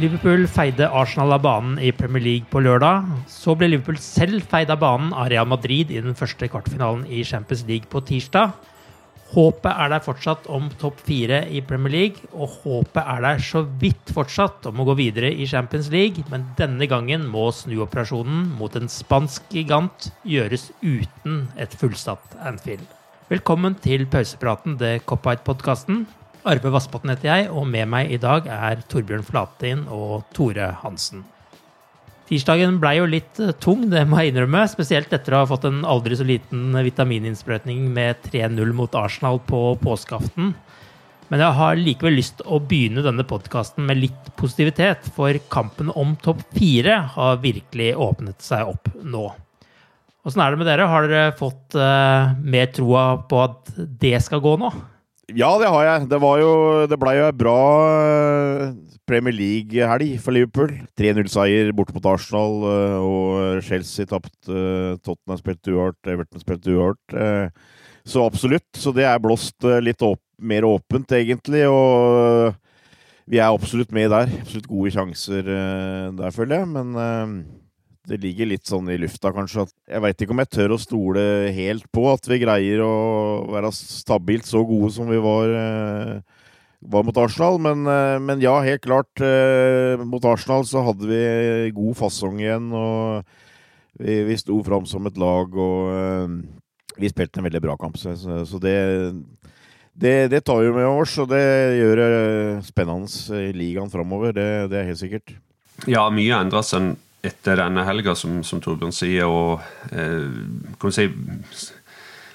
Liverpool feide Arsenal av banen i Premier League på lørdag. Så ble Liverpool selv feid av banen av Real Madrid i den første kvartfinalen i Champions League på tirsdag. Håpet er der fortsatt om topp fire i Premier League, og håpet er der så vidt fortsatt om å gå videre i Champions League, men denne gangen må snuoperasjonen mot en spansk gigant gjøres uten et fullsatt Anfield. Velkommen til pausepraten, The Cop-Out-podkasten. Arve Vassbotn heter jeg, og med meg i dag er Torbjørn Flatin og Tore Hansen. Tirsdagen blei jo litt eh, tung, det må jeg innrømme. Spesielt etter å ha fått en aldri så liten vitamininnsprøytning med 3-0 mot Arsenal på påskeaften. Men jeg har likevel lyst å begynne denne podkasten med litt positivitet, for kampen om topp fire har virkelig åpnet seg opp nå. Åssen er det med dere? Har dere fått uh, mer troa på at det skal gå nå? Ja, det har jeg. Det, det ble jo ei bra eh, Premier League-helg for Liverpool. 3-0-seier borte mot Arsenal, eh, og Chelsea tapte. Eh, Tottenham spilte uart, Everton spilte uart. Så absolutt. Så det er blåst litt opp, mer åpent, egentlig. Og vi er absolutt med der. Absolutt gode sjanser der, føler jeg. Men det ligger litt sånn i lufta, kanskje. Jeg veit ikke om jeg tør å stole helt på at vi greier å være stabilt så gode som vi var, eh, var mot Arsenal. Men, eh, men, ja, helt klart. Eh, mot Arsenal så hadde vi god fasong igjen. Og vi, vi sto fram som et lag, og vi spilte en veldig bra kamp. Så, så det, det, det, tar vi med oss, og det gjør spennende ligaen framover. Det, det, er helt sikkert. Ja, mye endra seg etter denne helga, som, som Torbjørn sier, og eh, kan si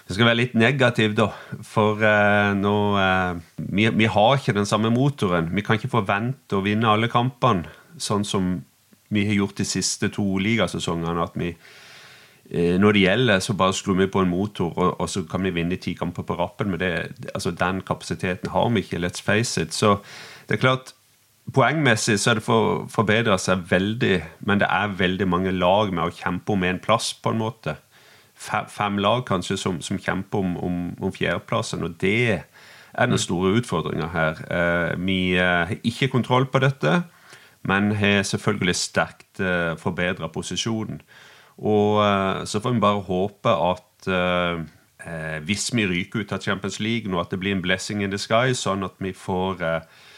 Vi skal være litt negativ, da. For eh, nå eh, vi, vi, har ikke den samme motoren. Vi kan ikke forvente å vinne alle kampene, sånn som vi har gjort de siste to ligasesongene. At vi eh, når det gjelder, så bare skrur vi på en motor, og, og, så kan vi vinne ti kamper på rappen. Men det, altså, den kapasiteten har vi ikke. Let's face it. Så det er klart Poengmessig så er det for, forbedra seg veldig, men det er veldig mange lag med å kjempe om en plass, på en måte. Fem, lag kanskje som, som kjemper om, om, om, fjerdeplassen, og det er den store utfordringa her. Eh, vi har ikke kontroll på dette, men har selvfølgelig sterkt eh, forbedra posisjonen. Og eh, så får vi bare håpe at eh, eh, hvis vi ryker ut av Champions League nå, at det blir en blessing in the sky, sånn at vi får eh, Eh,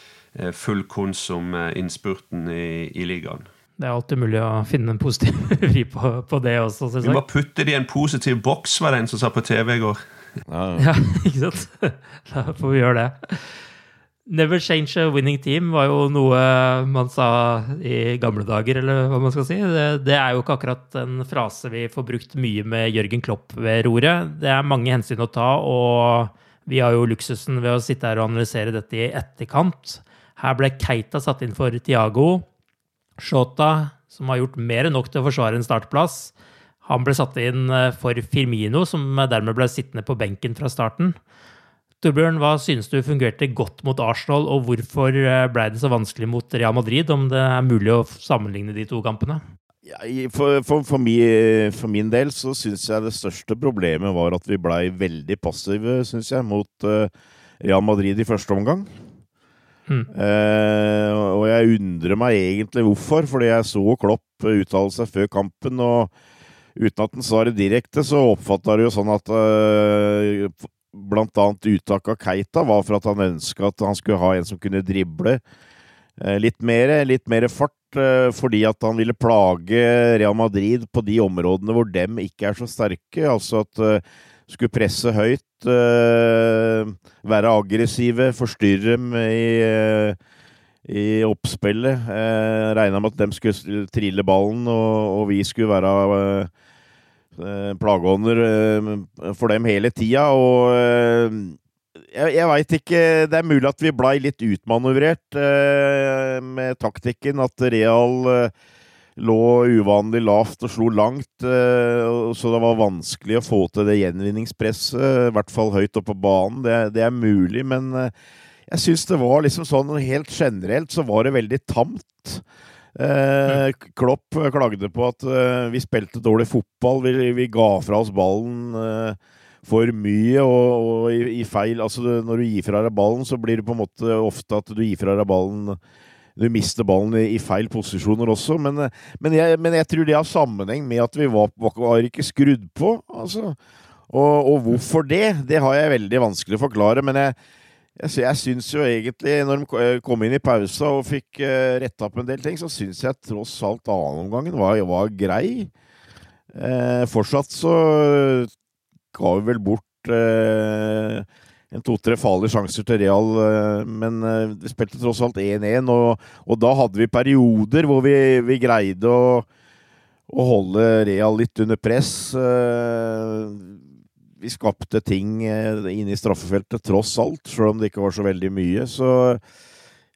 full konsum innspurten i, i ligaen. Det er alltid mulig å finne en positiv vri på, på, det også. Vi må putte det i en positiv boks, var det en som sa på TV i går. Ja, ja ikke sant? Da får vi gjøre det. Never change a winning team var jo noe man sa i gamle dager, eller hva man skal si. Det, det, er jo ikke akkurat en frase vi får brukt mye med Jørgen Klopp ved roret. Det er mange hensyn å ta, og vi har jo luksusen ved å sitte her og analysere dette i etterkant. Her ble Keita satt inn for Tiago. Shota, som har gjort mer enn nok til å forsvare en startplass, han ble satt inn eh, for Firmino, som dermed ble sittende på benken fra starten. Torbjørn, hva synes du fungerte godt mot Arsenal, og hvorfor eh, ble det så vanskelig mot Real Madrid, om det er mulig å sammenligne de to kampene? For, for, for, min, for, min, del så syns jeg det største problemet var at vi blei veldig passive, syns jeg, mot uh, Real Madrid i første omgang. Mm. Uh, og jeg undrer meg egentlig hvorfor, fordi jeg så Klopp uttale seg før kampen, og uten at han sa det direkte, så oppfatta det jo sånn at uh, blant annet uttak av Keita var for at han ønska at han skulle ha en som kunne drible eh, litt mer, litt mer fart, eh, fordi at han ville plage Real Madrid på de områdene hvor dem ikke er så sterke. Altså at uh, skulle presse høyt, uh, være aggressive, forstyrre i, uh, i oppspillet. Uh, Regna med at de skulle trille ballen, og, og vi skulle være Eh, plageånder eh, for dem hele tida. Og eh, jeg, jeg veit ikke Det er mulig at vi blei litt utmanøvrert med taktikken. At Real lå uvanlig lavt og slo langt, så det var vanskelig å få til det gjenvinningspresset, i hvert fall høyt oppe på banen. Det, det er mulig, men jeg syns det var liksom sånn helt generelt så var det veldig tamt. Eh, Klopp klagde på at eh, vi spilte dårlig fotball. Vi, vi ga fra oss ballen eh, for mye og, og i, i, feil Altså, når du gir fra deg ballen, så blir det på en måte ofte at du gir fra deg ballen Du mister ballen i, i feil posisjoner også, men, men, jeg, men, jeg, tror det har sammenheng med at vi var, var ikke skrudd på. Altså. Og, og hvorfor det, det har jeg veldig vanskelig å forklare. men jeg jeg, jeg syns jo egentlig, når de eh, kom inn i pausa og fikk uh, retta opp en del ting, så syns jeg tross alt annenomgangen var, var grei. Eh, fortsatt så ga vi vel bort eh, en to-tre farlige sjanser til Real, eh, men eh, vi spilte tross alt 1-1, og, og, da hadde vi perioder hvor vi, vi greide å, å holde Real litt under press. Eh, vi skapte ting inne i straffefeltet, tross alt, selv om det ikke var så veldig mye. Så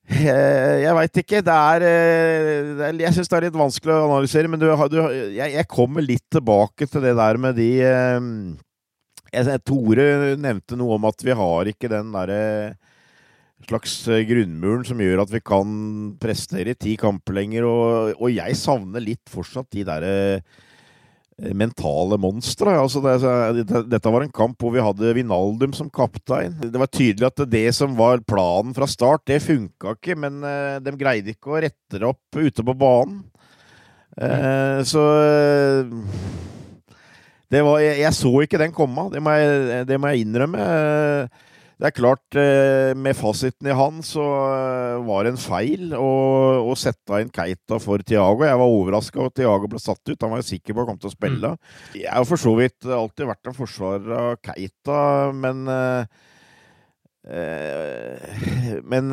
jeg, veit ikke. Det er, det er Jeg syns det er litt vanskelig å analysere, men du, du, jeg, jeg, kommer litt tilbake til det der med de jeg, Tore nevnte noe om at vi har ikke den derre slags grunnmuren som gjør at vi kan prestere i ti kamper lenger, og, og jeg savner litt fortsatt de derre mentale monstre. Altså det, dette var en kamp hvor vi hadde Vinaldum som kaptein. Det var tydelig at det som var planen fra start, det funka ikke, men de greide ikke å rette det opp ute på banen. Mm. så var, jeg, jeg, så ikke den komme, det må jeg, det må jeg innrømme. Det er klart, eh, med fasiten i hånd så eh, var det en feil å, å sette inn Keita for Tiago. Jeg var overraska over at Tiago ble satt ut. Han var jo sikker på å komme til å spille. Mm. Jeg har for så vidt alltid vært en forsvarer av Keita, men Uh, men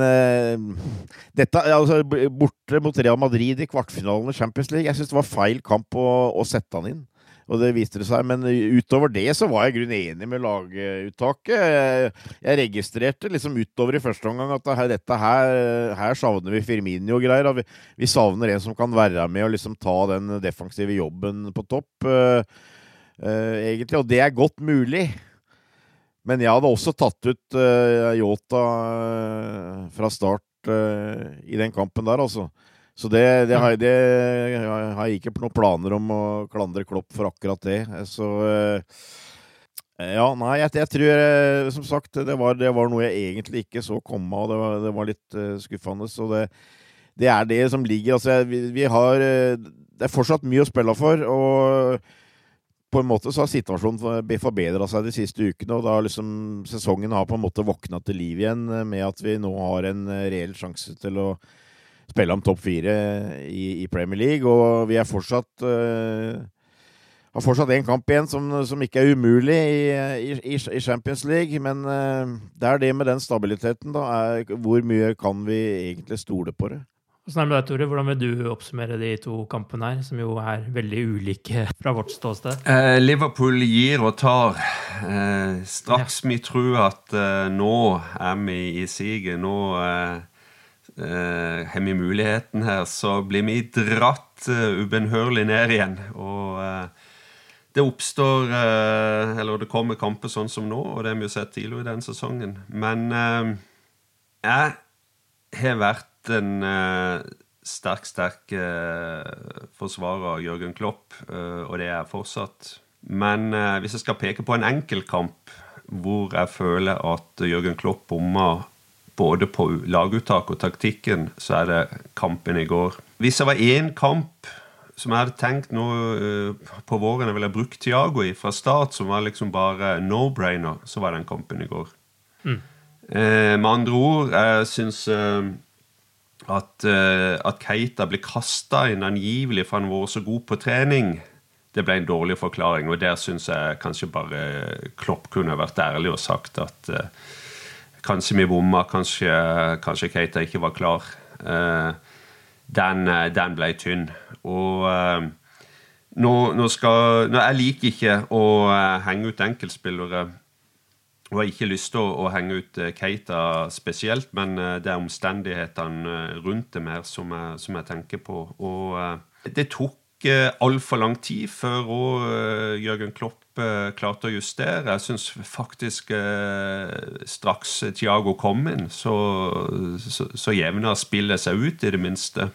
dette altså, Borte mot Real Madrid i kvartfinalen i Champions League Jeg syns det var feil kamp å, å sette han inn. Og det viste det seg. Men utover det så var jeg grunn enig med laguttaket. Jeg registrerte liksom utover i første omgang at dette her, her savner vi Firmini og greier. Vi, vi, savner en som kan være med og liksom ta den defensive jobben på topp, uh, uh, egentlig. Og det er godt mulig. Men jeg hadde også tatt ut uh, Yota fra start i den kampen der, altså. Så det, det, har, det, har, jeg ikke noen planer om å klandre Klopp for akkurat det. Så eh, ja, nei, jeg, jeg tror eh, som sagt det var, det var, noe jeg egentlig ikke så komme av. Det det var litt uh, skuffende. Så det, er det som ligger. Altså, vi, vi, har Det er fortsatt mye å spille for. Og på en måte så har situasjonen forbedra seg de siste ukene. Og da liksom sesongen har på en måte våkna til liv igjen med at vi nå har en reell sjanse til å spille om topp fire i, i, Premier League, og vi er fortsatt uh, har fortsatt én kamp igjen som, som, ikke er umulig i, i, i, Champions League. Men uh, det er det med den stabiliteten, da. Er, hvor mye kan vi egentlig stole på det? Hvordan er det med deg, Tore? Hvordan vil du oppsummere de to kampene her, som jo er veldig ulike fra vårt ståsted? Eh, Liverpool gir og tar. Eh, straks ja. vi tror at eh, nå er vi i siget, nå eh, eh, har vi muligheten her, så blir vi dratt uh, ubønnhørlig ned igjen. Og det oppstår Eller det kommer kamper sånn som nå, og det har vi jo sett tidligere i den sesongen. Men jeg har vært en sterk, sterk forsvarer av Jørgen Klopp, og det er jeg fortsatt. Men hvis jeg skal peke på en enkeltkamp hvor jeg føler at Jørgen Klopp bomma både på laguttak og taktikken, så er det kampen i går. Hvis det var én kamp som jeg hadde tenkt nå på våren jeg ville brukt Tiago i fra start, som var liksom bare no-brainer, så var den kampen i går. Mm. med andre ord, jeg syns at, uh, at Keita ble kasta inn angivelig for han var så god på trening, det ble en dårlig forklaring. Og der syns jeg kanskje bare Klopp kunne vært ærlig og sagt at uh, kanskje vi bomma, kanskje, kanskje, Keita ikke var klar. Uh, den, den, ble tynn. Og nå, nå, skal nå, Jeg liker ikke å henge ut enkeltspillere og har ikke lyst til å, henge ut eh, Keita spesielt, men eh, det er omstendighetene eh, rundt det mer som jeg, som jeg tenker på. Og det tok altfor lang tid før og, Jørgen Klopp klarte å justere. Jeg syns faktisk straks Tiago kom inn, så, så, så jevna spillet seg ut, i det minste.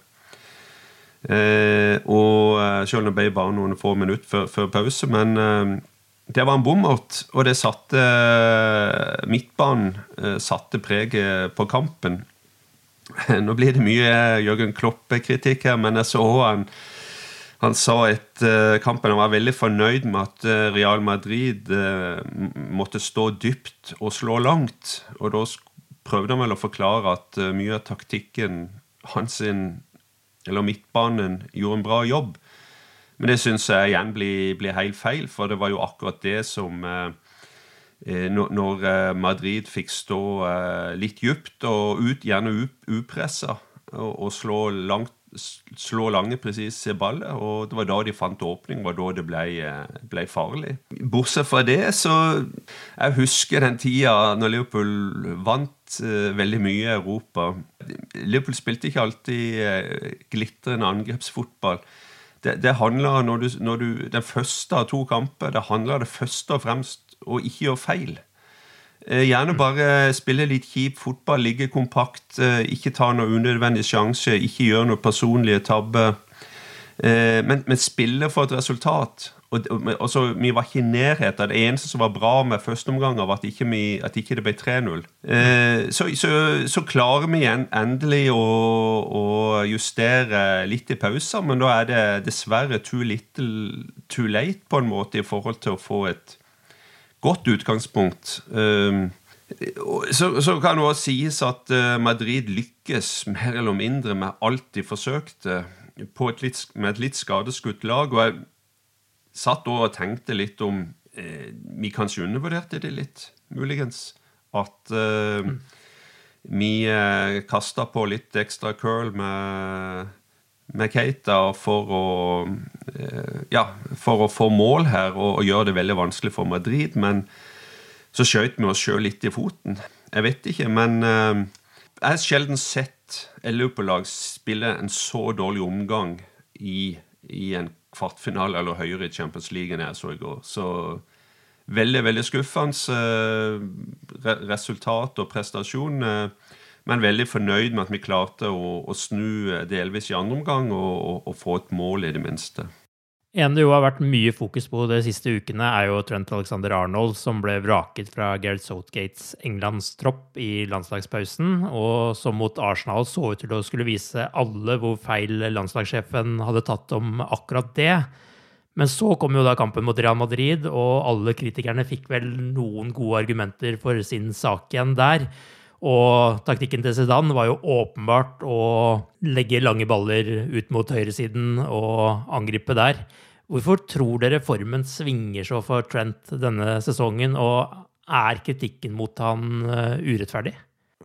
Eh, og Selv om det ble bare noen få minutter før, før pause. Men eh, det var en bommert, og det satte eh, midtbanen eh, satte preget på kampen. Nå blir det mye Jørgen Kloppe-kritikk her, men jeg så han han sa etter kampen han var veldig fornøyd med at eh, Real Madrid måtte stå dypt og slå langt. Og da prøvde han vel å forklare at mye av taktikken hans, eller midtbanen, gjorde en bra jobb. Men det syns jeg igjen blir, blir, helt feil, for det var jo akkurat det som eh, eh Når eh, Madrid fikk stå eh, litt dypt og ut, gjerne upressa, og, og slå, langt, slå lange, presise baller. Og det var da de fant åpning, var da det ble, eh, ble, farlig. Bortsett fra det, så Jeg husker den tida når Liverpool vant uh, veldig mye i Europa. Liverpool spilte ikke alltid glitrende angrepsfotball det, det handler når du, når du, Den første av to kamper det handler det første og fremst å ikke gjøre feil. Eh, gjerne bare spille litt kjip fotball, ligge kompakt, eh, ikke ta noe unødvendig sjanse, ikke gjøre noe personlige tabber. Eh, men, men spille for et resultat. Og, og så, Vi var ikke i nærheten. Det eneste som var bra med første omgang, var at ikke, vi, at ikke det ble 3-0. Eh, så, så, så, klarer vi igjen endelig å, å, justere litt i pauser, men da er det dessverre too little too late på en måte i forhold til å få et godt utgangspunkt. Eh, så, så, kan det også sies at eh, Madrid lykkes mer eller mindre med alt de forsøkte, et litt, med et litt skadeskutt lag. og jeg satt og tenkte litt om eh, Vi kanskje undervurderte det litt, muligens. At eh, mm. vi eh, kasta på litt ekstra curl med, med Keita for å eh, Ja, for å få mål her og, og, gjøre det veldig vanskelig for Madrid. Men så skjøt vi oss sjøl litt i foten. Jeg vet ikke, men eh, jeg har sjelden sett et Liverpool-lag spille en så dårlig omgang i, i en kvartfinale eller høyere i Champions League enn jeg så i går. Så veldig, veldig skuffende eh, resultat og prestasjon. Men veldig fornøyd med at vi klarte å, å snu eh, delvis i andre omgang og, og, og få et mål, i det minste. En det jo har vært mye fokus på de siste ukene, er jo Trent Alexander Arnold, som ble vraket fra Gareth Southgates Englands tropp i landslagspausen, og som mot Arsenal så ut til å skulle vise alle hvor feil landslagssjefen hadde tatt om akkurat det. Men så kom jo da kampen mot Real Madrid, og alle kritikerne fikk vel noen gode argumenter for sin sak igjen der. Og taktikken til Zidane var jo åpenbart å legge lange baller ut mot høyresiden og angripe der. Hvorfor tror dere formen svinger så for Trent denne sesongen, og er kritikken mot han uh, urettferdig?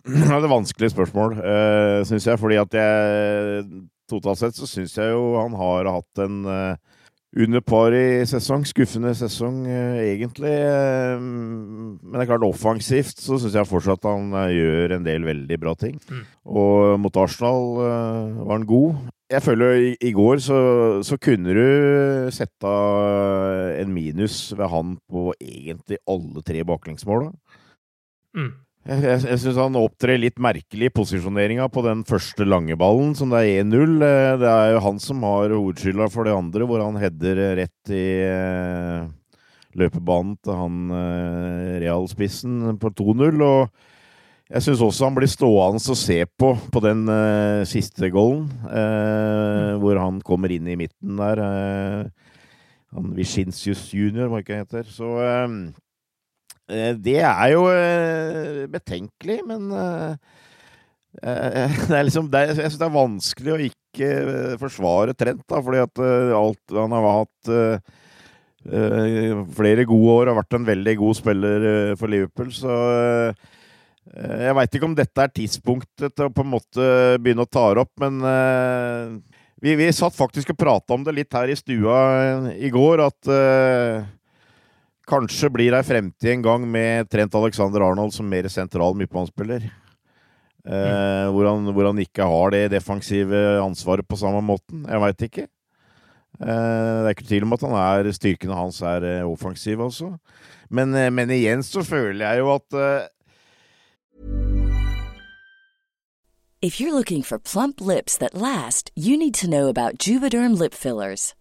Det er et vanskelig spørsmål, uh, syns jeg. Fordi at jeg Totalt sett så syns jeg jo han har hatt en uh, under par i sesong. Skuffende sesong, uh, egentlig. Uh, men det er klart, offensivt så syns jeg fortsatt han gjør en del veldig bra ting. Mm. Og mot Arsenal var han god. Jeg føler i, i går så, så, kunne du sette en minus ved han på egentlig alle tre baklengsmåla. Mm. Jeg, jeg, jeg syns han opptrer litt merkelig i posisjoneringa på den første lange ballen, som det er 1-0. Eh, det er jo han som har hovedskylda for det andre, hvor han header rett i eh, løpebanen til han eh, realspissen på 2-0. Og jeg syns også han blir stående og se på på den uh, siste goalen, uh, hvor han kommer inn i midten der. Uh, han Vishinsius junior, hva ikke heter. Så det er jo betenkelig, men det er liksom, det er, jeg syns det er vanskelig å ikke forsvare Trent, da, fordi at alt han har hatt flere gode år, har vært en veldig god spiller for Liverpool. så Eh, jeg veit ikke om dette er tidspunktet til å på en måte begynne å ta det opp, men vi, vi, satt faktisk og prata om det litt her i stua eh, i går, at kanskje blir det ei fremtid en gang med Trent Alexander Arnold som mer sentral midtbanespiller. Uh, mm. hvor, han, hvor, han, ikke har det defensive ansvaret på samme måten. Jeg veit ikke. det er ikke tvil om at han er styrkene hans er offensive også. Men, men, igjen så føler jeg jo at If you're looking for plump lips that last, you need to know about Juvederm lip fillers.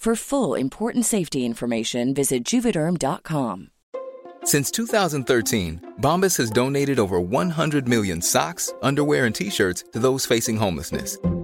For full important safety information, visit Juvederm.com. Since 2013, Bombas has donated over 100 million socks, underwear, and t shirts to those facing homelessness.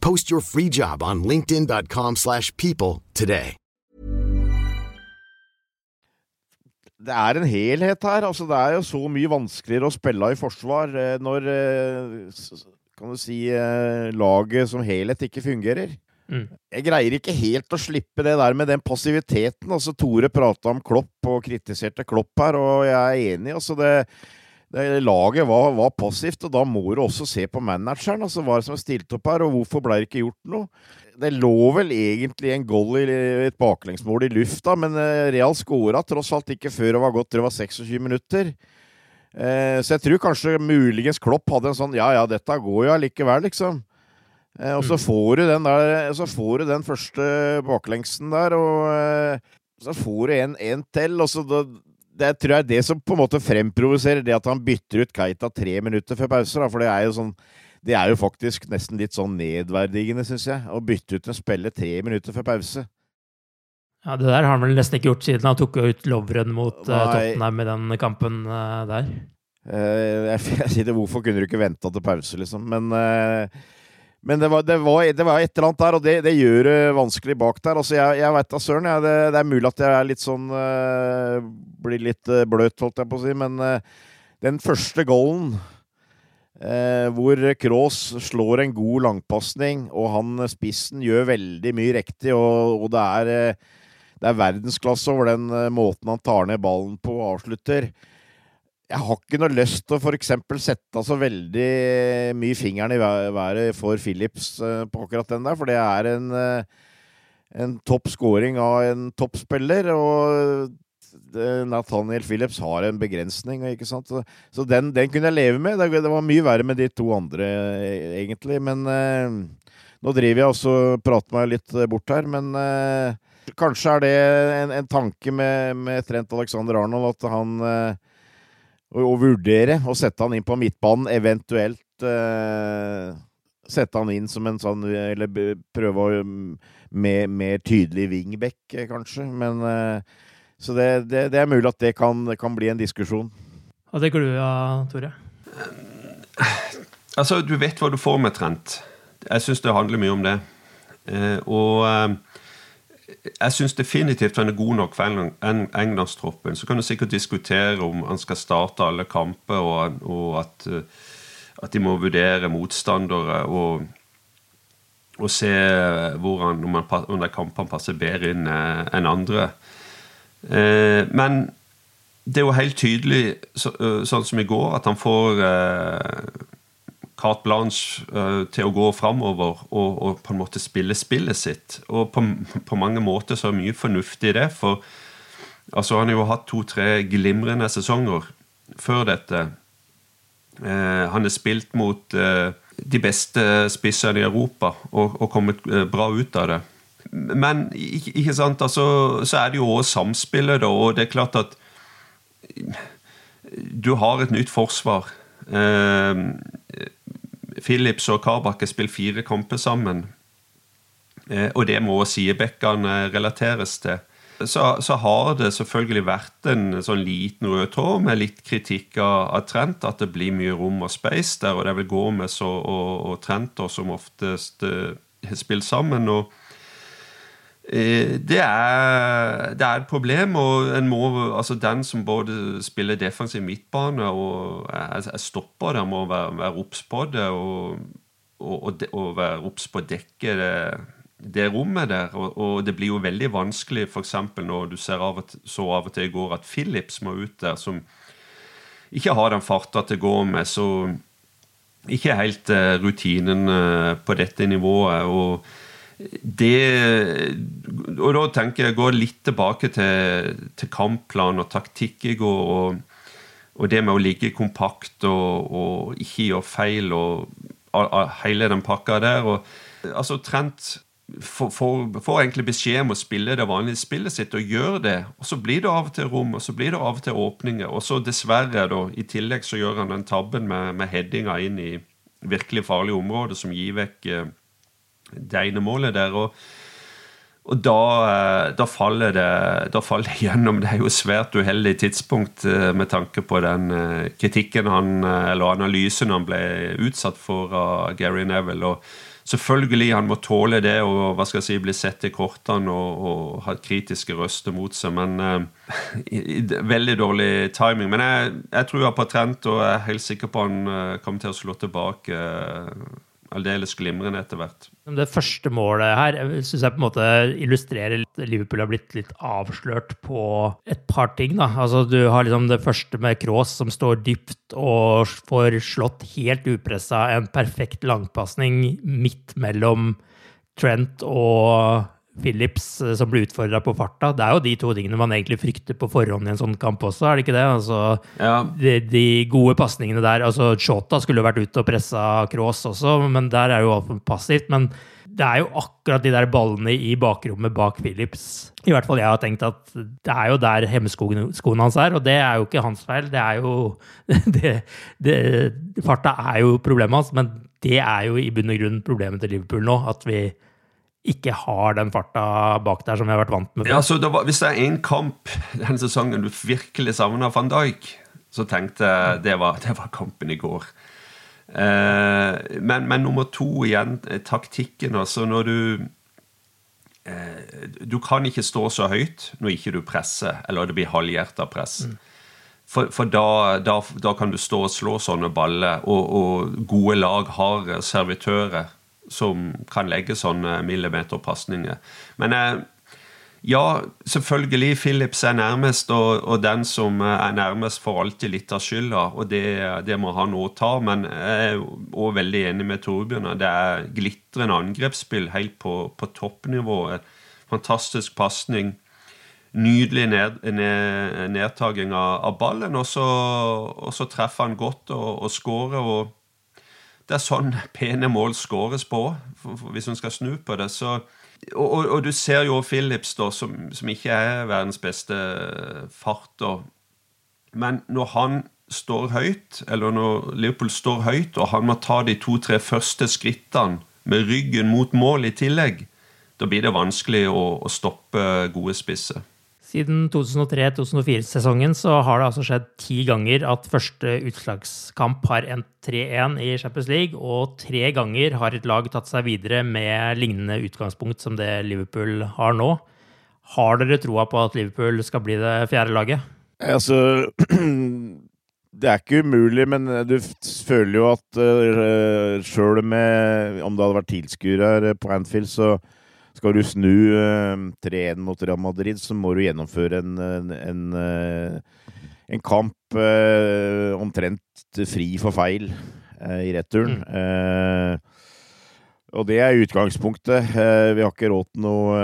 Post your free job on linkedin.com/people slash people today. det er en helhet her. altså Det er jo så mye vanskeligere å spille i forsvar eh, når eh, kan du si, eh, laget som helhet ikke fungerer. Mm. Jeg greier ikke helt å slippe det der med den passiviteten. altså Tore prata om Klopp og kritiserte Klopp her, og jeg er enig. altså det, det Laget var, var passivt, og da må du også se på manageren. altså Hva det som er stilt opp her, og hvorfor ble det ikke gjort noe? Det lå vel egentlig en goal i et baklengsmål i lufta, men eh, Real skåra tross alt ikke før det var gått det var 26 minutter. Eh, Så jeg tror kanskje muligens Klopp hadde en sånn Ja, ja, dette går jo allikevel, liksom. Eh, Og så får du den der Så får du den første baklengsen der, og eh, så får du en, en til, og så da, det tror jeg er det som på en måte fremprovoserer det at han bytter ut Keita tre minutter før pause. Da, for det er jo sånn Det er jo faktisk nesten litt sånn nedverdigende, syns jeg, å bytte ut en spiller tre minutter før pause. Ja, Det der har han vel nesten ikke gjort siden han tok ut Lovren mot eh, Nei. Tottenham i den kampen eh, der. Uh, jeg, jeg sier det, hvorfor kunne du ikke venta til pause, liksom? Men, eh, men det, var, det, var, det var et eller annet der, og det, det gjør det vanskelig bak der. Altså, jeg, jeg veit da søren. jeg. det, det er mulig at jeg er litt sånn eh, Blir litt eh, bløt, holdt jeg på å si, men eh, den første goalen eh, hvor Kroos slår en god langpasning, og han spissen gjør veldig mye riktig, og, og det er det er verdensklasse over den måten han tar ned ballen på og avslutter. Jeg har ikke noe lyst til å f.eks. sette så veldig mye fingeren i været for Philips eh, på akkurat den der, for det er en, eh, en topp scoring av en toppspiller. Og Nathaniel Phillips har en begrensning, ikke sant? Så, den, den kunne jeg leve med. Det, var mye verre med de to andre, eh, egentlig. Men eh, nå driver jeg også og prater meg litt eh, bort her, men eh, kanskje er det en, en tanke med, med Trent Alexander Arnold at han eh, å, å vurdere å sette han inn på midtbanen, eventuelt eh, sette han inn som en sånn Eller prøve å mm, med mer tydelig wingback, eh, kanskje. Men eh, Så det, det, det er mulig at det kan, kan bli en diskusjon. Hva tenker du, Tore? Altså, du vet hva du får med Trent. Jeg syns det handler mye om det. Eh, og eh, jeg syns definitivt han er god nok for England- Eng- Englandstroppen. Så kan du sikkert diskutere om han skal starte alle kamper, og, og at, eh, at de må vurdere motstandere og, og se hvor han, om, han, om de kampene passer bedre inn eh, enn andre. Eh, men det er jo helt tydelig, så, eh, sånn som i går, at han får eh, carte blanche uh, til å gå framover og, og på en måte spille spillet sitt. Og på, på mange måter så er det mye fornuftig i det, for altså, han har jo hatt to-tre glimrende sesonger før dette. Uh, han har spilt mot uh, de beste spissene i Europa og, og kommet bra ut av det. Men ikke, sant, altså, så er det jo også samspillet, da, og det er klart at du har et nytt forsvar. Eh, Philips og Karbakke spiller fire kamper sammen. Eh, og det må sidebekkene relateres til. Så, så har det selvfølgelig vært en sånn liten rød tråd med litt kritikk av, av Trent. At det blir mye rom og space der, og det vil gå med så, og, og Trent og som oftest spiller har spilt sammen. og Eh, Det er, det er et problem, og må, altså den som både spiller defensiv midtbane og er, er stopper det, må være, være obs på det og, og, og, være obs på å dekke det, det rommet der. Og, og det blir jo veldig vanskelig, f.eks. når du ser av og til, så av og til i går at Philips må ut der, som ikke har den farta til å gå med, så ikke helt eh, rutinen eh, på dette nivået. og det Og da tenker jeg gå litt tilbake til, til kampplan og taktikk i går. Og, og det med å ligge kompakt og, og ikke gjøre feil og a- hele den pakka der. Og, altså Trent får, får, får egentlig beskjed om å spille det vanlige spillet sitt, og gjør det. Og så blir det av og til rom, og så blir det av og til åpninger. Og så dessverre, da, i tillegg så gjør han den tabben med, med headinga inn i virkelig farlige områder som gir vekk eh, det ene målet der. Og, og da, eh, da, faller det, da faller det gjennom. Det er jo et svært uheldig tidspunkt eh, med tanke på den eh, kritikken han, eller analysen han ble utsatt for av Gary Neville. Og Selvfølgelig han må tåle det og hva skal jeg si, bli sett i kortene og, og ha kritiske røster mot seg, men uh, Veldig dårlig timing. Men jeg, jeg tror på patent, og jeg er helt sikker på han kommer til å slå tilbake. Uh, aldeles glimrende etter hvert. Det første målet her syns jeg på en måte illustrerer at Liverpool har blitt litt avslørt på et par ting. da. Altså Du har liksom det første med Cross som står dypt og får slått helt upressa en perfekt langpasning midt mellom Trent og Phillips eh, som blir utfordra på farta. Det er jo de to tingene man egentlig frykter på forhånd i en sånn kamp også, er det ikke det? Altså, ja. de, de, gode pasningene der altså Shota skulle jo vært ute og pressa Cross også, men der er jo alt passivt. Men det er jo akkurat de der ballene i bakrommet bak Phillips. I hvert fall jeg har tenkt at det er jo der hemmeskoen hans er, og det er jo ikke hans feil. Det er jo det, det, Farta er jo problemet hans, men det er jo i bunn og grunn problemet til Liverpool nå. At vi ikke har den farta bak der som vi har vært vant med. Ja, så det var, Hvis det er én kamp denne sesongen du virkelig savner van Dijk, så tenkte jeg det var, det var kampen i går. Eh, men, men, nummer to igjen, eh, taktikken. altså Når du eh, Du kan ikke stå så høyt når ikke du presser, eller det blir halvhjerta press. Mm. For, for da, da, da, kan du stå og slå sånne baller, og, og gode lag har servitører som kan legge sånne millimeterpasninger. Men eh, ja, selvfølgelig. Philips er nærmest, og, og, den som er nærmest, får alltid litt av skylda. Og det, det må han òg ta. Men jeg er òg veldig enig med Torbjørn. Det er glitrende angrepsspill helt på, på toppnivå. Fantastisk pasning. Nydelig ned, ned, nedtaking av, av ballen. Og så, og så, treffer han godt og, og skårer. og det er sånn pene mål skåres på, hvis hun skal snu på det. Så, og, og, og, du ser jo Phillips, da, som, som ikke er verdens beste farter. Men når han står høyt, eller når Liverpool står høyt, og han må ta de to-tre første skrittene med ryggen mot mål i tillegg, da blir det vanskelig å, å stoppe gode spisser. Siden 2003-2004-sesongen så har det altså skjedd ti ganger at første utslagskamp har endt 3-1 i Champions League, og tre ganger har et lag tatt seg videre med lignende utgangspunkt som det Liverpool har nå. Har dere troa på at Liverpool skal bli det fjerde laget? Altså Det er ikke umulig, men du føler jo at uh, sjøl med Om det hadde vært tilskuere på Anfield, så skal du snu uh, eh, 3-1 mot Real Madrid, så må du gjennomføre en, en, en, uh, en kamp eh, omtrent fri for feil i returen. Mm. og det er utgangspunktet. vi har ikke råd til noe,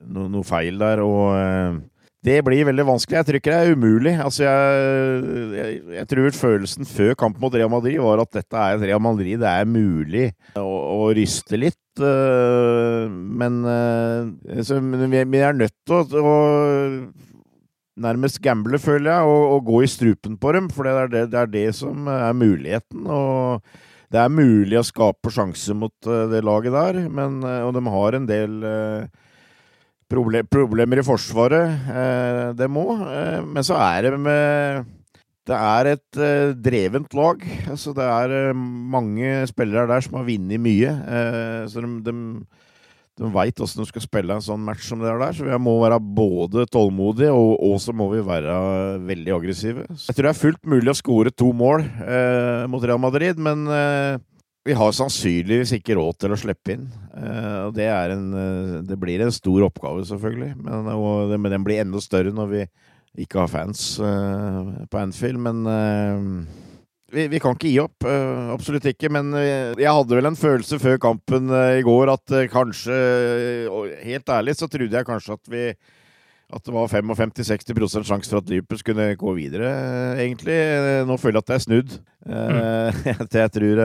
no, noe, feil der. og det blir veldig vanskelig. Jeg tror ikke det er umulig. Altså, jeg, jeg, jeg, tror følelsen før kampen mot Real Madrid var at dette er et Real Madrid det er mulig å, å ryste litt. Eh, men, eh, så, men vi er nødt til å, å nærmest gamble, føler jeg, og, og, gå i strupen på dem. For det er det, det er det, som er muligheten. Og det er mulig å skape sjanse mot uh, det laget der, men, og de har en del problemer i forsvaret, det må. men så er det med det er et uh, drevent lag. Altså, det er mange spillere der som har vunnet mye. Så de, de, de veit åssen de skal spille en sånn match som det er der. Så vi må være både tålmodige, og så må vi være veldig aggressive. Så jeg tror det er fullt mulig å skåre to mål mot Real Madrid, men vi har sannsynligvis ikke råd til å slippe inn. og det, en, det, blir en stor oppgave, selvfølgelig. Men, og, men den blir enda større når vi ikke har fans på Anfield, men vi, vi, kan ikke gi opp. Absolutt ikke. Men jeg hadde vel en følelse før kampen i går at kanskje Helt ærlig så trodde jeg kanskje at vi at det var 55-60% sjanse for at Liverpool skulle gå videre, egentlig. Nå føler jeg at det er snudd. Mm. jeg tror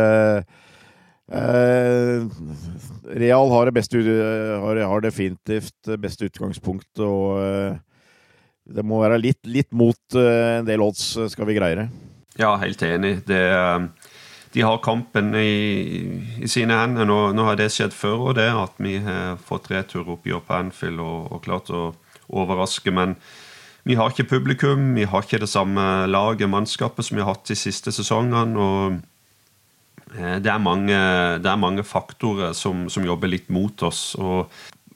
Real har det beste har, har definitivt beste utgangspunkt, og det må være litt, litt mot en del odds, eh, skal vi greie det. Ja, helt enig. Det, de har kampen i, i sine hender. Nå, nå, har det skjedd før, og det at vi har fått returoppgjør på Anfield og, og, klart å overraske. Men vi har ikke publikum, vi har ikke det samme laget, mannskapet, som vi har hatt de siste sesongene. og det er mange, det er mange faktorer som, som, jobber litt mot oss. og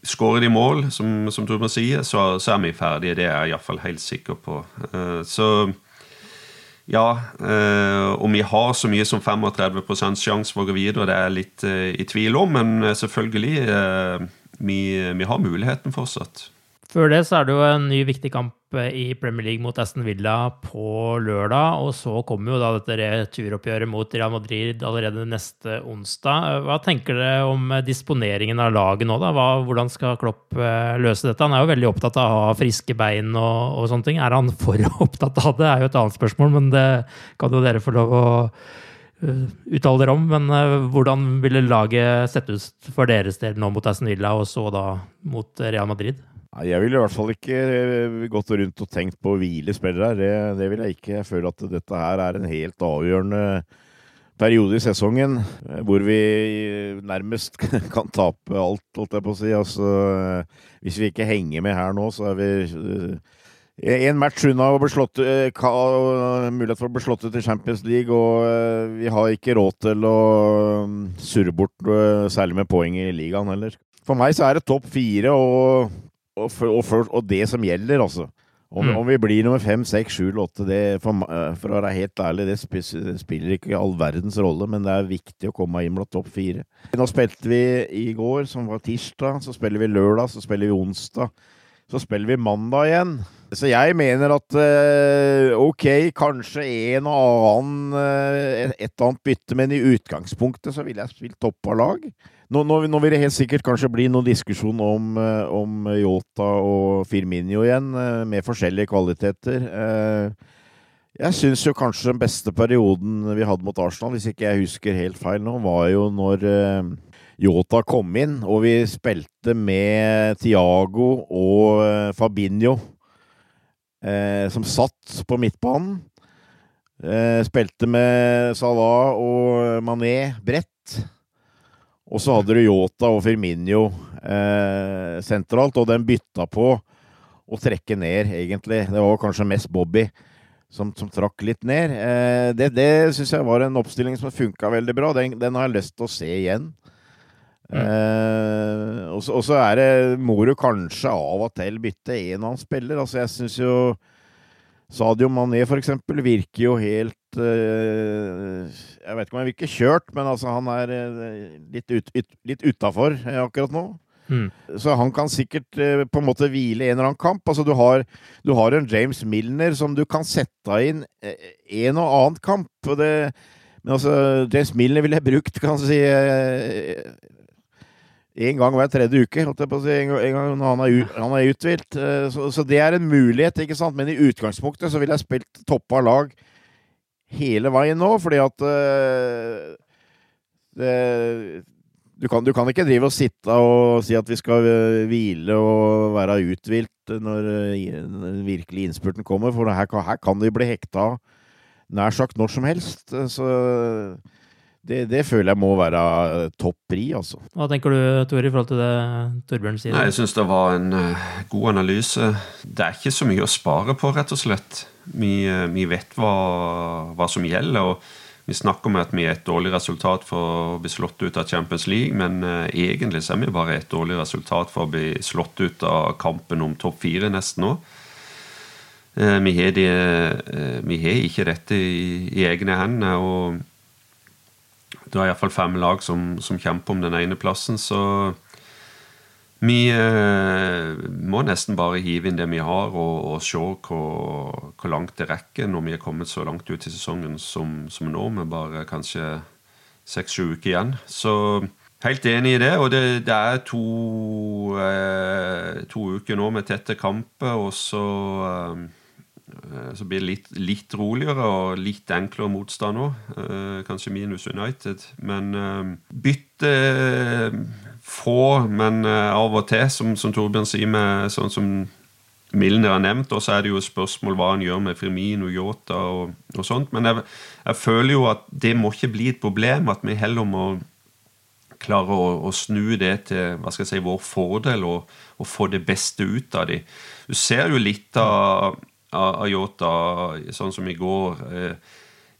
Skårer de mål, som, som Torbjørn sier, så, så, er vi ferdige. Det er jeg iallfall helt sikker på. Så ja, om vi har så mye som 35 sjanse for å gå videre, det er jeg litt i tvil om. Men selvfølgelig, vi, vi har muligheten fortsatt. Før det så er det jo en ny viktig kamp eh, i Premier League mot Aston Villa på lørdag. Og så kommer jo da dette returoppgjøret mot Real Madrid allerede neste onsdag. Hva tenker dere om disponeringen av laget nå, da? Hva, hvordan skal Klopp eh, løse dette? Han er jo veldig opptatt av å ha friske bein og, og sånne ting. Er han for opptatt av det, er jo et annet spørsmål, men det kan jo dere få lov å eh, uttale dere om. Men hvordan ville laget sett ut for deres del nå mot Aston Villa, og så da mot Real Madrid? Jeg ville i hvert fall ikke eh, gått rundt og tenkt på å hvile spillere. Det, det vil jeg ikke. Jeg føler at dette her er en helt avgjørende periode i sesongen eh, hvor vi nærmest kan tape alt, holdt jeg på å si. Altså, hvis vi ikke henger med her nå, så er vi eh, en match unna å bli slått, mulighet for å bli slått ut i Champions League, og vi har ikke råd til å mm, surre bort særlig med poeng i ligaen heller. For meg så er det topp fire og og, for, og, for, og, det som gjelder, altså. Om, mm. om vi blir nummer fem, seks, sju eller åtte, for, eh, for, å være helt ærlig, det spiller ikke all verdens rolle, men det er viktig å komme inn blant topp fire. Nå spilte vi i går, som var tirsdag, så spiller vi lørdag, så spiller vi onsdag. Så spiller vi mandag igjen. Så jeg mener at uh, ok, kanskje en og annen et eller annet bytte, men i utgangspunktet så ville jeg spilt topp av lag. Nå, nå, nå, vil det helt sikkert kanskje bli noen diskusjon om, uh, om Yota og Firminio igjen, med forskjellige kvaliteter. Jeg syns jo kanskje den beste perioden vi hadde mot Arsenal, hvis ikke jeg husker helt feil nå, var jo når Yota kom inn, og vi spilte med Tiago og eh, Fabinho eh, som satt på midtbanen. Eh, spilte med Salah og Mané bredt. Og så hadde du Yota og Firminio eh, sentralt, og den bytta på å trekke ned, egentlig. Det var kanskje mest Bobby som, som trakk litt ned. Eh, det det syns jeg var en oppstilling som funka veldig bra. Den, den, har jeg lyst til å se igjen. Mm. Eh, og så er det Må du kanskje av og til bytte en annen spiller. Altså, jeg syns jo Sadio Mané, for eksempel, virker jo helt eh, Jeg vet ikke om han virker kjørt, men altså, han er eh, litt, ut, ut, litt utafor eh, akkurat nå. Mm. Så han kan sikkert på en måte hvile en eller annen kamp. Altså, du har, du har en James Milner som du kan sette inn en og annen kamp. Og det, men altså, James Milner ville jeg brukt, kan jeg si en gang hver tredje uke. holdt jeg på å si, En gang, når han er, han er uthvilt. Så, så, det er en mulighet, ikke sant. Men i utgangspunktet så ville jeg spilt toppa lag hele veien nå, fordi at uh, det, du, kan, du, kan, ikke drive og sitte og si at vi skal eh, hvile og være uthvilt når den virkelig innspurten kommer, for her, her kan de bli hekta nær sagt når som helst. Så det, det, føler jeg må være eh, topp pri, altså. Hva tenker du, Tor, i forhold til det Torbjørn sier? Nei, jeg syns det var en god analyse. Det er ikke så mye å spare på, rett og slett. Vi, uh, vi vet hva, hva, som gjelder. og Vi snakker om at vi er et dårlig resultat for å bli slått ut av Champions League, men uh, egentlig så er vi bare et dårlig resultat for å bli slått ut av kampen om topp fire nesten nå. Vi har, de, ikke dette i, i egne hender. og det er iallfall fem lag som, som, kjemper om den ene plassen, så vi eh, må nesten bare hive inn det vi har, og, og se hvor, hvor, langt det rekker når vi er kommet så langt ut i sesongen som, som nå, med bare kanskje seks-sju uker igjen. Så helt enig i det. Og det, det er to, eh, to, uker nå med tette kamper, og så eh, så blir det litt, litt, roligere og litt enklere motstand òg. Eh, kanskje minus United. Men eh, bytte få, men av og til, som, som Torbjørn sier, med sånn som Milner har nevnt. Og så er det jo spørsmål hva han gjør med Firmino, Yota og, og sånt. Men jeg, jeg, føler jo at det må ikke bli et problem, at vi heller må klare å, å snu det til hva skal jeg si, vår fordel og, og få det beste ut av de. Du ser jo litt av Ayota, sånn som i går. Eh,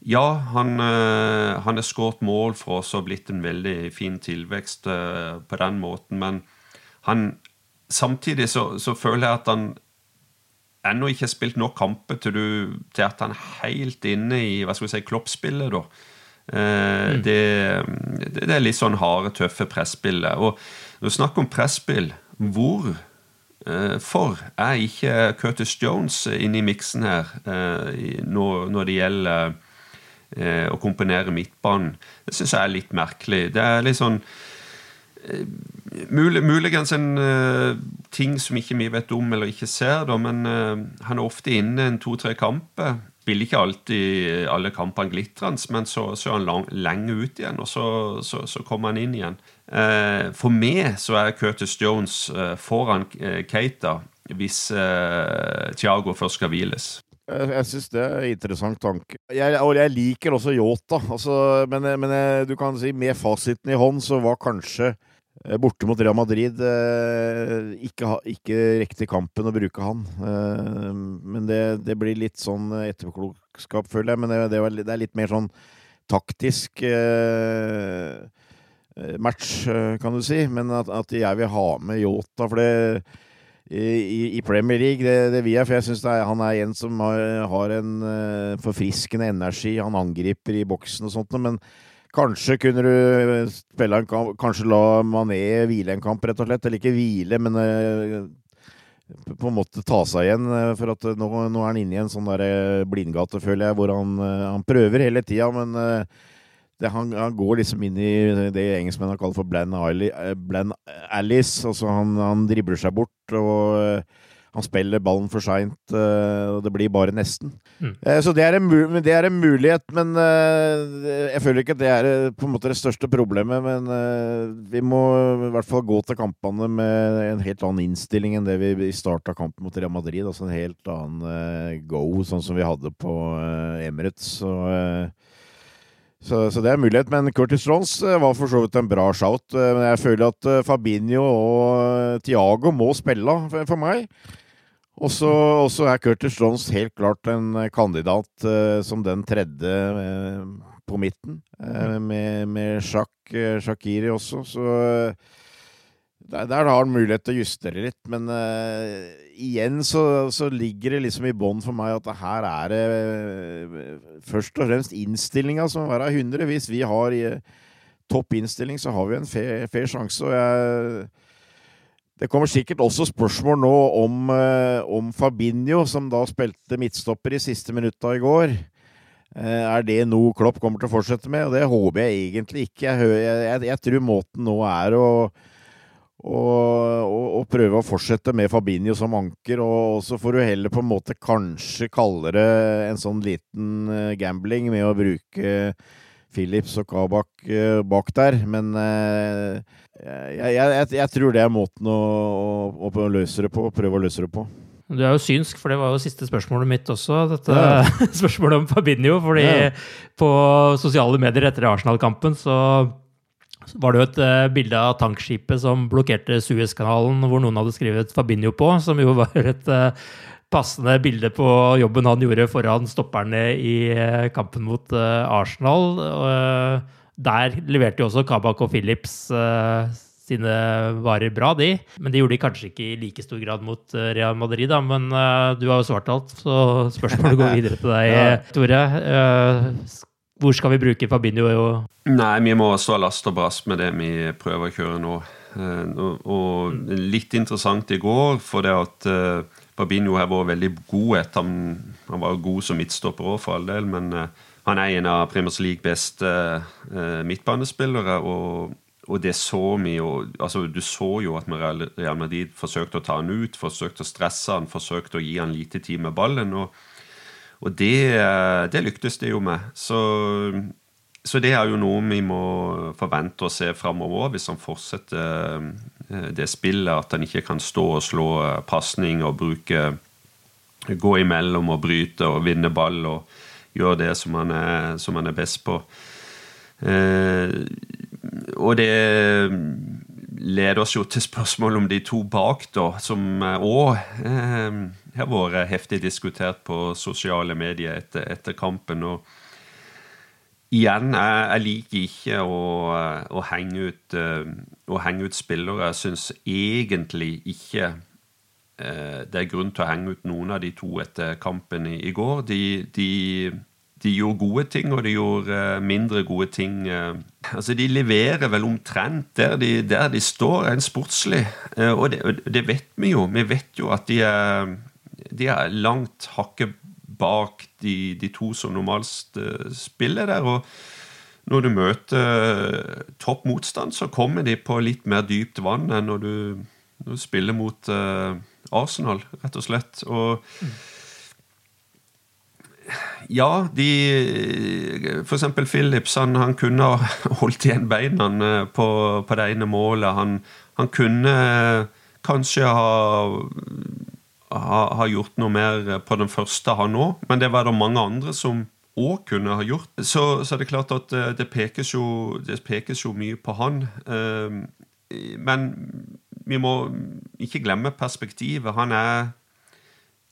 ja, han, uh, han har skåret mål for oss og blitt en veldig fin tilvekst uh, på den måten. Men han, samtidig så, så, føler jeg at han ennå ikke har spilt nok kamper til, du, til, at han er helt inne i hva skal vi si, kloppspillet. da. Uh, mm. det, det, er litt sånn harde, tøffe presspillet. Og når du snakker om presspill, hvor for er ikke Curtis Jones inne i miksen her når det gjelder eh, å komponere midtbanen. Det syns jeg er litt merkelig. Det er litt sånn eh, mulig, Muligens en uh, ting som ikke vi vet om eller ikke ser, da, men uh, han er ofte inne en to-tre kamper. Spiller ikke alltid alle kampene glitrende, men så, så, er han lang, lenge ut igjen, og så, så, så kommer han inn igjen. Uh, for meg så er Curtis Jones foran Keita hvis Thiago først skal hviles. Jeg, jeg syns det er en interessant tanke. Jeg, og jeg liker også Yota, altså, men, men du kan si med fasiten i hånd så var kanskje eh, borte mot Real Madrid eh, ikke, ikke riktig kampen å bruke han. Eh, men det, det, blir litt sånn etterpåklokskap, føler jeg. Men det, det, det, er litt mer sånn taktisk match, kan du si. Men at, at jeg vil ha med Yota, for det i, i, Premier League. Det, det vil jeg, for jeg syns han er en som har, har en uh, forfriskende energi. Han angriper i boksen og sånt, men kanskje kunne du spille en kamp Kanskje la Mané hvile en kamp, rett og slett. Eller ikke hvile, men uh, på en måte ta seg igjen. Eh, for at nå, nå er han inne i en sånn der blindgate, føler jeg, hvor han, han prøver hele tida, men det, han, han, går liksom inn i det engelskmennene kaller for bland, Alice. Altså han, han, dribler seg bort, og uh, han spiller ballen for seint, uh, og det blir bare nesten. Mm. Så det er, en, det er, en, mulighet, men jeg føler ikke at det er på en måte det største problemet. Men vi må i hvert fall gå til kampene med en helt annen innstilling enn det vi starta kampen mot Real Madrid. Altså en helt annen go, sånn som vi hadde på Emirates. Så så, så, det er mulighet. Men Curtis Jones eh, var for så vidt en bra shout. Eh, men jeg føler at eh, Fabinho og Tiago må spille for meg. Og så er Curtis Rons helt klart en kandidat som den tredje på midten. Med, med Shakiri også. Så der, der, har han mulighet til å justere litt, men igjen så, så, ligger det liksom i bånn for meg at her er det uh, først og fremst innstillinga som må være 100. Hvis vi har uh, topp innstilling, så har vi en fair, fair sjanse. og jeg det kommer sikkert også spørsmål nå om, om Fabinho, som da spilte midtstopper i siste minutta i går. Er det noe Klopp kommer til å fortsette med? Og det håper jeg egentlig ikke. Jeg, jeg, jeg tror måten nå er å og, og, prøve å fortsette med Fabinho som anker. Og, så får du heller på en måte kanskje kalle det en sånn liten uh, gambling med å bruke Philips og Kabak uh, bak der. Men uh, jeg, jeg, jeg, tror det er måten å, å, å, løse det på. Prøve å løse det på. Du er jo synsk, for det var jo siste spørsmålet mitt også. Dette ja. spørsmålet om Fabinho. fordi ja. på sosiale medier etter Arsenal-kampen så var det jo et uh, bilde av tankskipet som blokkerte Suezkanalen, hvor noen hadde skrevet Fabinho på, som jo var et uh, passende bilde på jobben han gjorde foran stopperne i uh, kampen mot Arsenal. der leverte jo også Kabak og Phillips sine varer bra, de. Men det gjorde de kanskje ikke i like stor grad mot Real Madrid, da. Men du har jo svart alt, så spørsmålet går videre til deg, Tore. Hvor skal vi bruke Fabinho? Nei, vi må stå last og brast med det vi prøver å kjøre nå. Eh, og litt interessant i går, for det at eh, Fabinho har vært veldig god etter han, han var god som midtstopper òg, for all del, men eh, han er en av Primers League beste midtbanespillere. og og det så vi jo altså Du så jo at Real Madrid forsøkte å ta han ut, forsøkte å stresse han, forsøkte å gi han lite tid med ballen. og og det, det lyktes det jo med. Så, så, det er jo noe vi må forvente å se framover hvis han fortsetter eh, det spillet. At han ikke kan stå og slå eh, pasning og bruke Gå imellom og bryte og vinne ball og gjøre det som han er, som han er best på. Eh, og det leder oss jo til spørsmål om de to bak, da, som òg har vært heftig diskutert på sosiale medier etter, etter kampen. og igjen, jeg, jeg, liker ikke å, å, henge ut, å, henge ut, spillere. Jeg syns egentlig ikke det er grunn til å henge ut noen av de to etter kampen i, i går. De, de, de, gjorde gode ting, og de gjorde mindre gode ting. Altså, De leverer vel omtrent der de, der de står, en sportslig. Og det, det, vet vi jo. Vi vet jo at de er, de er langt hakket bak de, de to som normalt uh, spiller der. og når du møter uh, topp motstand, så kommer de på litt mer dypt vann enn når du, når du spiller mot uh, Arsenal, rett og slett. Og ja, de For eksempel Phillips, han, han kunne holdt igjen beina på, på det ene målet. Han, han kunne kanskje ha ha, ha, gjort noe mer på den første, han òg. Men det var det mange andre som òg kunne ha gjort. Så, så det er klart at eh, det pekes jo, det pekes jo mye på han. Eh, men vi må ikke glemme perspektivet. Han er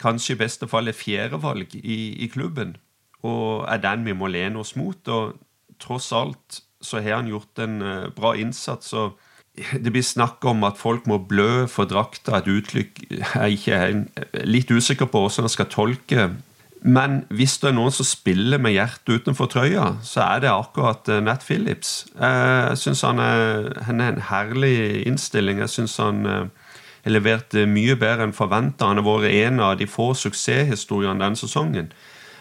kanskje i beste fall et fjerdevalg i, i klubben. Og er den vi må lene oss mot. Og tross alt så har han gjort en eh, bra innsats. og det blir snakk om at folk må blø for drakta, et uttrykk jeg ikke er litt usikker på hvordan jeg skal tolke. Men hvis det er noen som spiller med hjertet utenfor trøya, så er det akkurat eh, Nat Phillips. Jeg syns han, han, er en herlig innstilling. Jeg syns han har levert mye bedre enn forventa. Han har vært en av de få suksesshistoriene denne sesongen.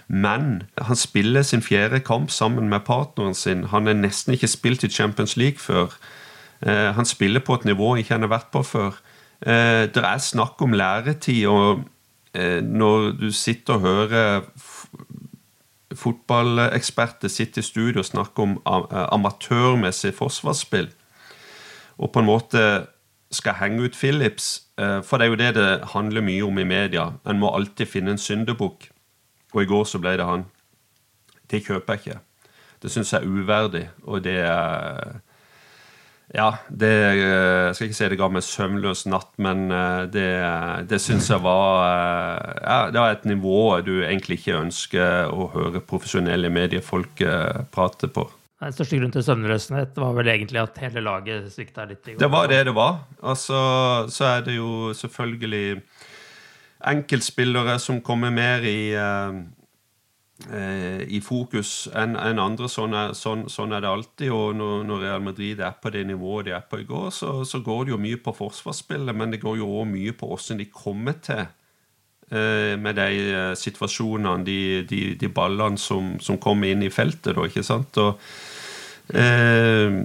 Men han spiller sin fjerde kamp sammen med partneren sin. Han har nesten ikke spilt i Champions League før. Eh, han spiller på et nivå jeg ikke har vært på før. Eh, det er snakk om læretid, og eh, når du sitter og hører fotballeksperter sitte i studio og snakke om amatørmessig forsvarsspill, og på en måte skal henge ut Phillips, for det er jo det det handler mye om i media. En må alltid finne en syndebukk, og i går så ble det han. Det kjøper jeg ikke. Det syns jeg er uverdig, og det er ja, det, eh, jeg skal ikke si det ga meg søvnløs natt, men eh, det, det syns jeg var eh, ja, Det var et nivå du egentlig ikke ønsker å høre profesjonelle mediefolk prate på. Den største grunnen til søvnløshet var vel egentlig at hele laget svikta litt? Det var det det var. Altså, så er det jo selvfølgelig enkeltspillere som kommer mer i Eh, i fokus enn en andre. Sånn er, sånn, sånn er, det alltid. Og når, når, Real Madrid er på det nivået de er på i går, så, så går det jo mye på forsvarsspillet, men det går jo òg mye på hvordan de kommer til eh, med de eh, situasjonene, de, de, de ballene som, som, kommer inn i feltet, da, ikke sant? Og, eh,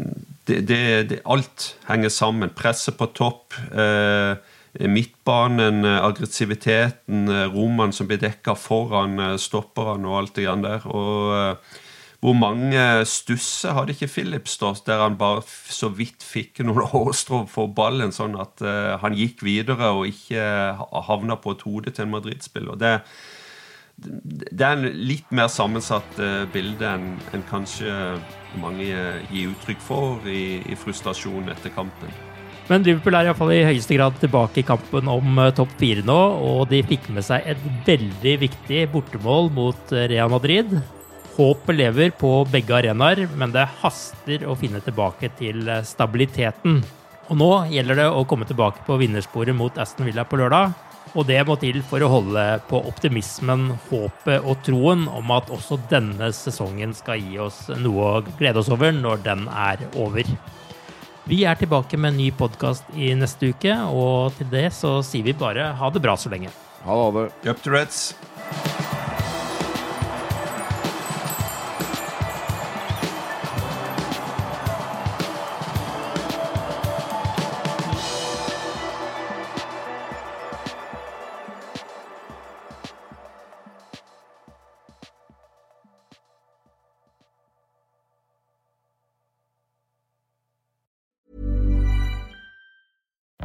det, det, alt henger sammen. Presset på topp. Eh, midtbanen, eh, aggressiviteten, eh, rommene som blir dekka foran eh, stopperne og alt det grann der. Og hvor mange stusser hadde ikke Phillips stått der han bare så vidt fikk noen hårstrå for ballen, sånn at han gikk videre og ikke havna på et hode til en Madrid-spiller. Det, det er en litt mer sammensatt bilde enn en kanskje mange gir uttrykk for i, i frustrasjon etter kampen. Men Liverpool er iallfall i høyeste grad tilbake i kampen om eh, topp fire nå, og de fikk med seg et veldig viktig bortemål mot eh, Real Madrid. Håpet lever på begge arenaer, men det haster å finne tilbake til eh, stabiliteten. Og nå gjelder det å komme tilbake på vinnersporet mot Aston Villa på lørdag. Og det må til for å holde på optimismen, håpet og troen om at også denne sesongen skal gi oss noe å glede oss over når den er over. Vi er tilbake med en ny podkast i neste uke, og til det så sier vi bare ha det bra så lenge. Ha det. Up to Reds.